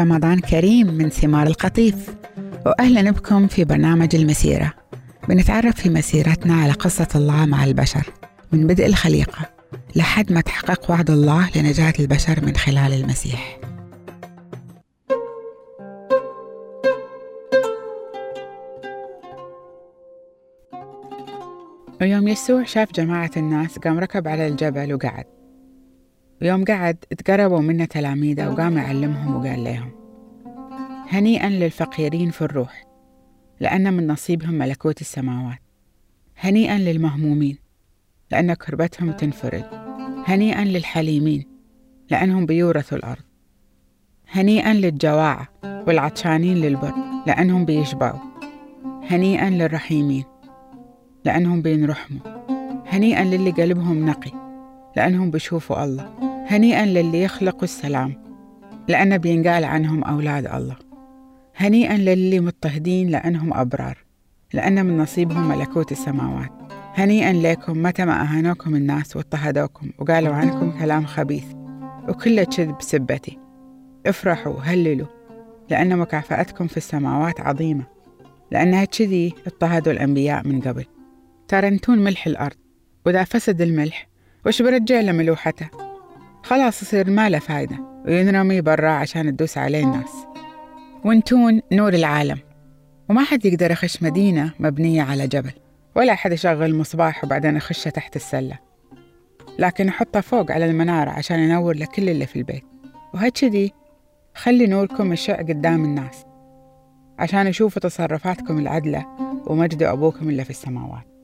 رمضان كريم من ثمار القطيف. وأهلا بكم في برنامج المسيرة. بنتعرف في مسيرتنا على قصة الله مع البشر من بدء الخليقة لحد ما تحقق وعد الله لنجاة البشر من خلال المسيح. ويوم يسوع شاف جماعة الناس قام ركب على الجبل وقعد. ويوم قعد تقربوا منه تلاميذه وقام يعلمهم وقال لهم هنيئا للفقيرين في الروح لأن من نصيبهم ملكوت السماوات. هنيئا للمهمومين لأن كربتهم تنفرد. هنيئا للحليمين لأنهم بيورثوا الأرض. هنيئا للجواعة والعطشانين للبر لأنهم بيشبعوا. هنيئا للرحيمين لأنهم بينرحموا. هنيئا للي قلبهم نقي لأنهم بيشوفوا الله. هنيئا للي يخلقوا السلام لأن بينقال عنهم أولاد الله. هنيئا للي مضطهدين لأنهم أبرار لأن من نصيبهم ملكوت السماوات. هنيئا لكم متى ما أهانوكم الناس واضطهدوكم وقالوا عنكم كلام خبيث وكل كذب سبتي. افرحوا هللوا لأن مكافأتكم في السماوات عظيمة لأنها كذي اضطهدوا الأنبياء من قبل. ترى أنتون ملح الأرض وإذا فسد الملح وش برجع له ملوحته خلاص يصير ما له فايدة وينرمي برا عشان تدوس عليه الناس. وانتون نور العالم وما حد يقدر يخش مدينة مبنية على جبل ولا حد يشغل مصباح وبعدين يخشه تحت السلة. لكن يحطه فوق على المنارة عشان ينور لكل اللي في البيت. وهكذي خلي نوركم يشع قدام الناس عشان يشوفوا تصرفاتكم العدلة ومجد أبوكم اللي في السماوات.